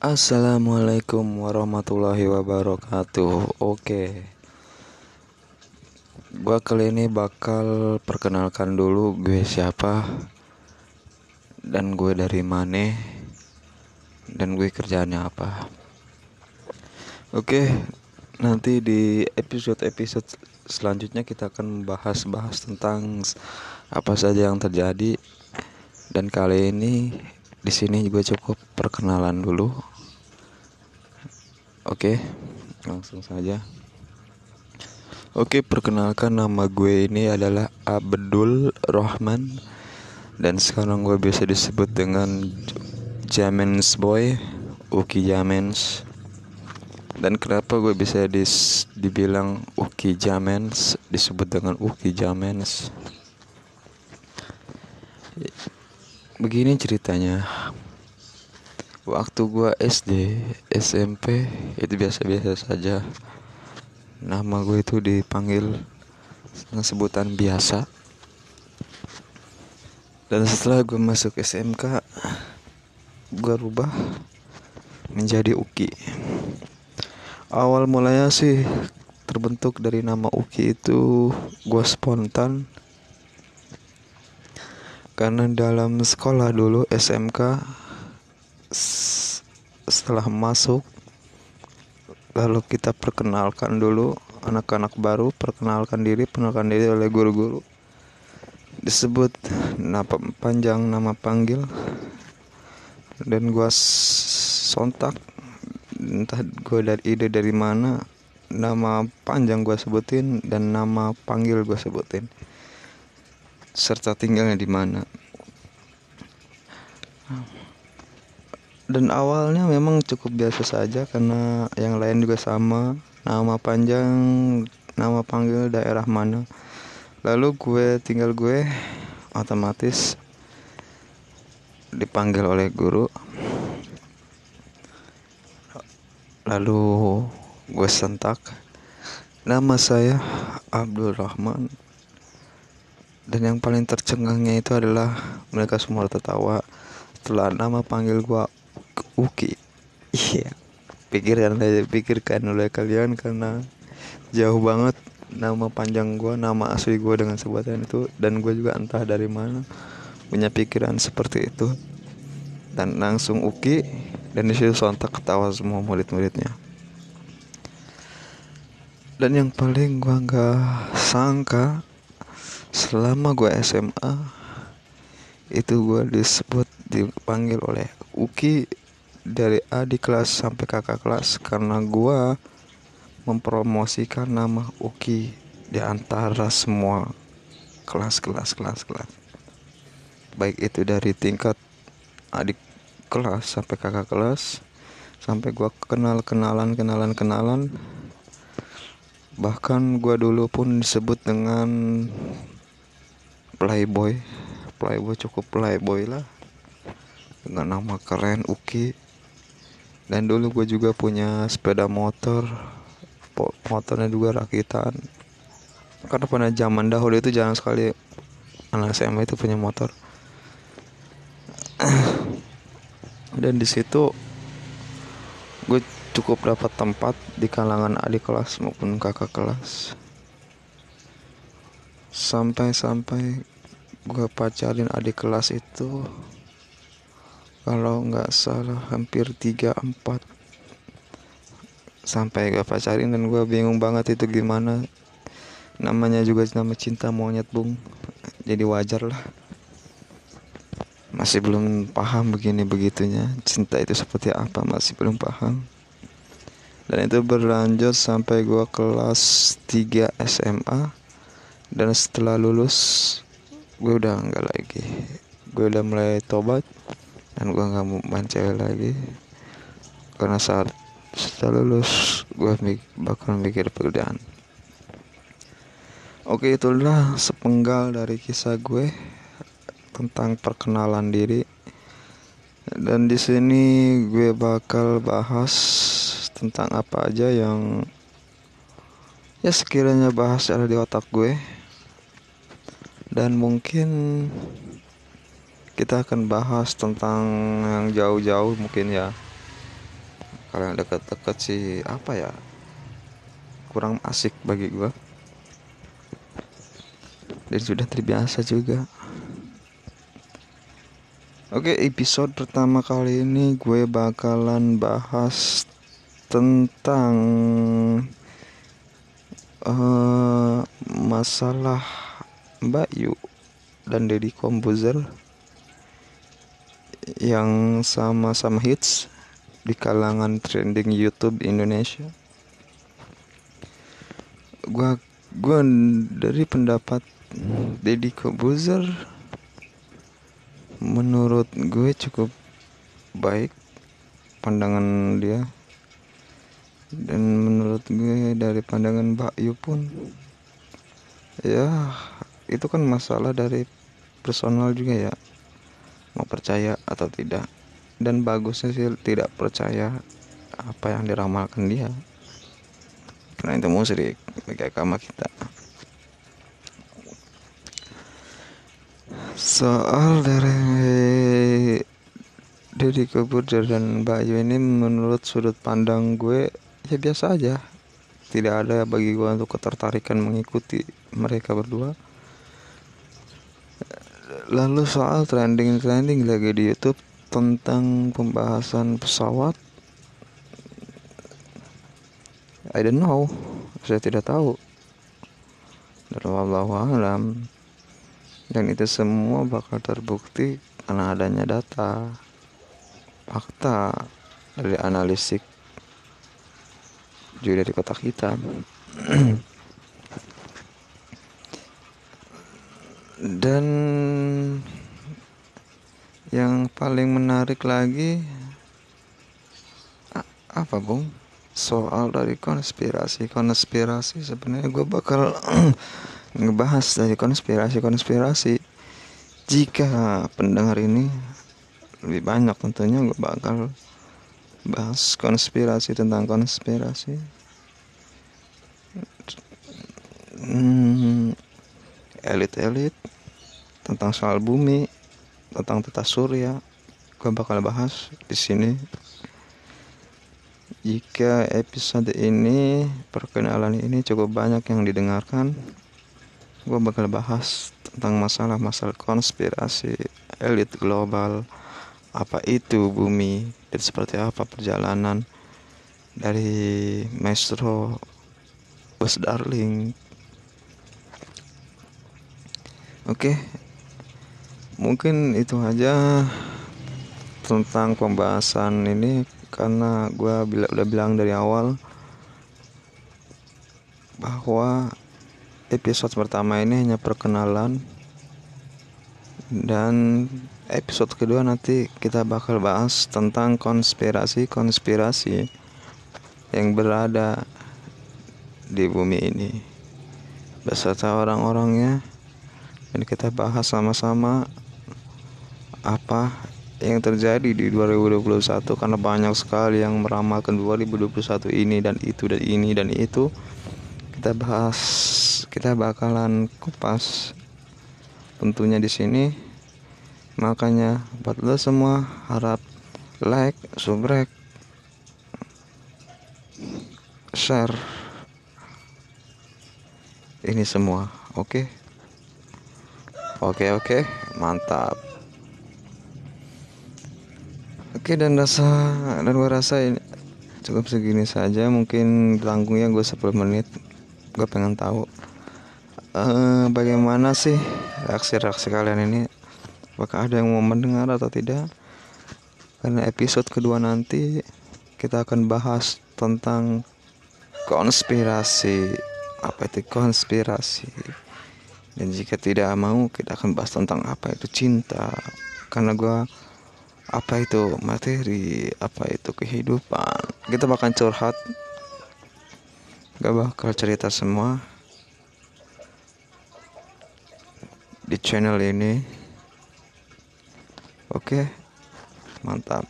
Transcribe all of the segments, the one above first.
Assalamualaikum warahmatullahi wabarakatuh. Oke. Gua kali ini bakal perkenalkan dulu gue siapa dan gue dari mana dan gue kerjaannya apa. Oke, nanti di episode-episode selanjutnya kita akan membahas-bahas tentang apa saja yang terjadi dan kali ini di sini juga cukup perkenalan dulu Oke, langsung saja. Oke, perkenalkan nama gue ini adalah Abdul Rahman dan sekarang gue bisa disebut dengan Jamens Boy, Uki Jamens. Dan kenapa gue bisa dis dibilang Uki Jamens, disebut dengan Uki Jamens? Begini ceritanya. Waktu gua SD SMP itu biasa-biasa saja. Nama gue itu dipanggil dengan sebutan biasa. Dan setelah gue masuk SMK gue rubah menjadi Uki awal mulanya sih terbentuk dari nama Uki itu gue spontan karena dalam sekolah dulu SMK setelah masuk lalu kita perkenalkan dulu anak-anak baru perkenalkan diri perkenalkan diri oleh guru-guru. Disebut nama panjang nama panggil. Dan gua sontak entah gue dari ide dari mana nama panjang gua sebutin dan nama panggil gua sebutin serta tinggalnya di mana. Dan awalnya memang cukup biasa saja karena yang lain juga sama. Nama panjang nama panggil daerah mana. Lalu gue tinggal gue otomatis dipanggil oleh guru. Lalu gue sentak nama saya Abdul Rahman dan yang paling tercengangnya itu adalah mereka semua tertawa setelah nama panggil gue Uki. Iya pikirkan aja pikirkan oleh kalian karena jauh banget nama panjang gue nama asli gue dengan sebutan itu. Dan gue juga entah dari mana punya pikiran seperti itu. Dan langsung Uki dan di situ sontak ketawa semua murid-muridnya. Dan yang paling gue nggak sangka selama gue SMA itu gue disebut dipanggil oleh Uki dari adik kelas sampai kakak kelas karena gua mempromosikan nama Uki di antara semua kelas-kelas kelas-kelas baik itu dari tingkat adik kelas sampai kakak kelas sampai gua kenal kenalan kenalan kenalan. Bahkan gua dulu pun disebut dengan playboy. Playboy cukup playboy lah. Dengan nama keren Uki. Dan dulu gue juga punya sepeda motor. Motornya juga rakitan. Karena pada zaman dahulu itu jarang sekali anak SMA itu punya motor. Dan di situ gue cukup dapat tempat di kalangan adik kelas maupun kakak kelas. Sampai-sampai gue pacarin adik kelas itu kalau nggak salah hampir 3-4 sampai gue pacarin dan gue bingung banget itu gimana. Namanya juga nama cinta monyet bung. Jadi wajar lah. Masih belum paham begini begitunya. Cinta itu seperti apa? Masih belum paham. Dan itu berlanjut sampai gue kelas 3 SMA dan setelah lulus gue udah nggak lagi. Gue udah mulai tobat dan gue nggak mau main cewek lagi. Karena saat setelah lulus gue mik bakal mikir pekerjaan. Oke itulah sepenggal dari kisah gue tentang perkenalan diri. Dan di sini gue bakal bahas tentang apa aja yang ya sekiranya bahas ada di otak gue dan mungkin kita akan bahas tentang yang jauh-jauh mungkin ya. Kalau yang deket-deket sih apa ya? Kurang asik bagi gue dan sudah terbiasa juga. Oke episode pertama kali ini gue bakalan bahas tentang uh, masalah Mbak Yu dan Deddy Komposer yang sama-sama hits di kalangan trending YouTube Indonesia. Gua gua dari pendapat Deddy Komposer menurut gue cukup baik pandangan dia dan menurut gue dari pandangan Mbak Yu pun ya itu kan masalah dari personal juga ya. Mau percaya atau tidak. Dan bagusnya sih tidak percaya apa yang diramalkan dia. Karena itu musrik kayak agama kita. Soal dari Deddy Kebuder dan Bayu ini menurut sudut pandang gue ya biasa aja. Tidak ada bagi gue untuk ketertarikan mengikuti mereka berdua lalu soal trending-trending lagi di YouTube tentang pembahasan pesawat. I don't know. Saya tidak tahu. Dan alam. Dan itu semua bakal terbukti karena adanya data fakta dari analitik juga dari kotak hitam dan yang paling menarik lagi apa bung? Soal dari konspirasi. Konspirasi sebenarnya gue bakal ngebahas dari konspirasi-konspirasi. Jika pendengar ini lebih banyak tentunya gue bakal bahas konspirasi tentang konspirasi. Hmm, elit-elit tentang soal bumi tentang tata surya gue bakal bahas di sini. Jika episode ini perkenalan ini cukup banyak yang didengarkan gue bakal bahas tentang masalah-masalah konspirasi elit global. Apa itu bumi dan seperti apa perjalanan dari maestro Bos Darling oke. Mungkin itu aja tentang pembahasan ini karena gue udah bilang dari awal bahwa episode pertama ini hanya perkenalan. Dan episode kedua nanti kita bakal bahas tentang konspirasi-konspirasi yang berada di bumi ini. Beserta orang-orangnya dan kita bahas sama-sama apa yang terjadi di 2021 karena banyak sekali yang meramalkan 2021 ini dan itu dan ini dan itu. Kita bahas kita bakalan kupas tentunya di sini. Makanya buat lo semua harap like subscribe share ini semua. Oke? okay? Oke oke. Mantap. Oke dan rasa dan gue rasa ini cukup segini saja. Mungkin tanggungnya gue 10 menit. Gue pengen tahu uh, bagaimana sih reaksi-reaksi kalian ini? Apakah ada yang mau mendengar atau tidak? Karena episode kedua nanti kita akan bahas tentang konspirasi. Apa itu konspirasi dan jika tidak mau kita akan bahas tentang apa itu cinta. Karena gue apa itu materi apa itu kehidupan. Kita bakal curhat. Gak bakal cerita semua. Di channel ini. Oke mantap.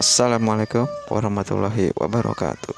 Assalamualaikum warahmatullahi wabarakatuh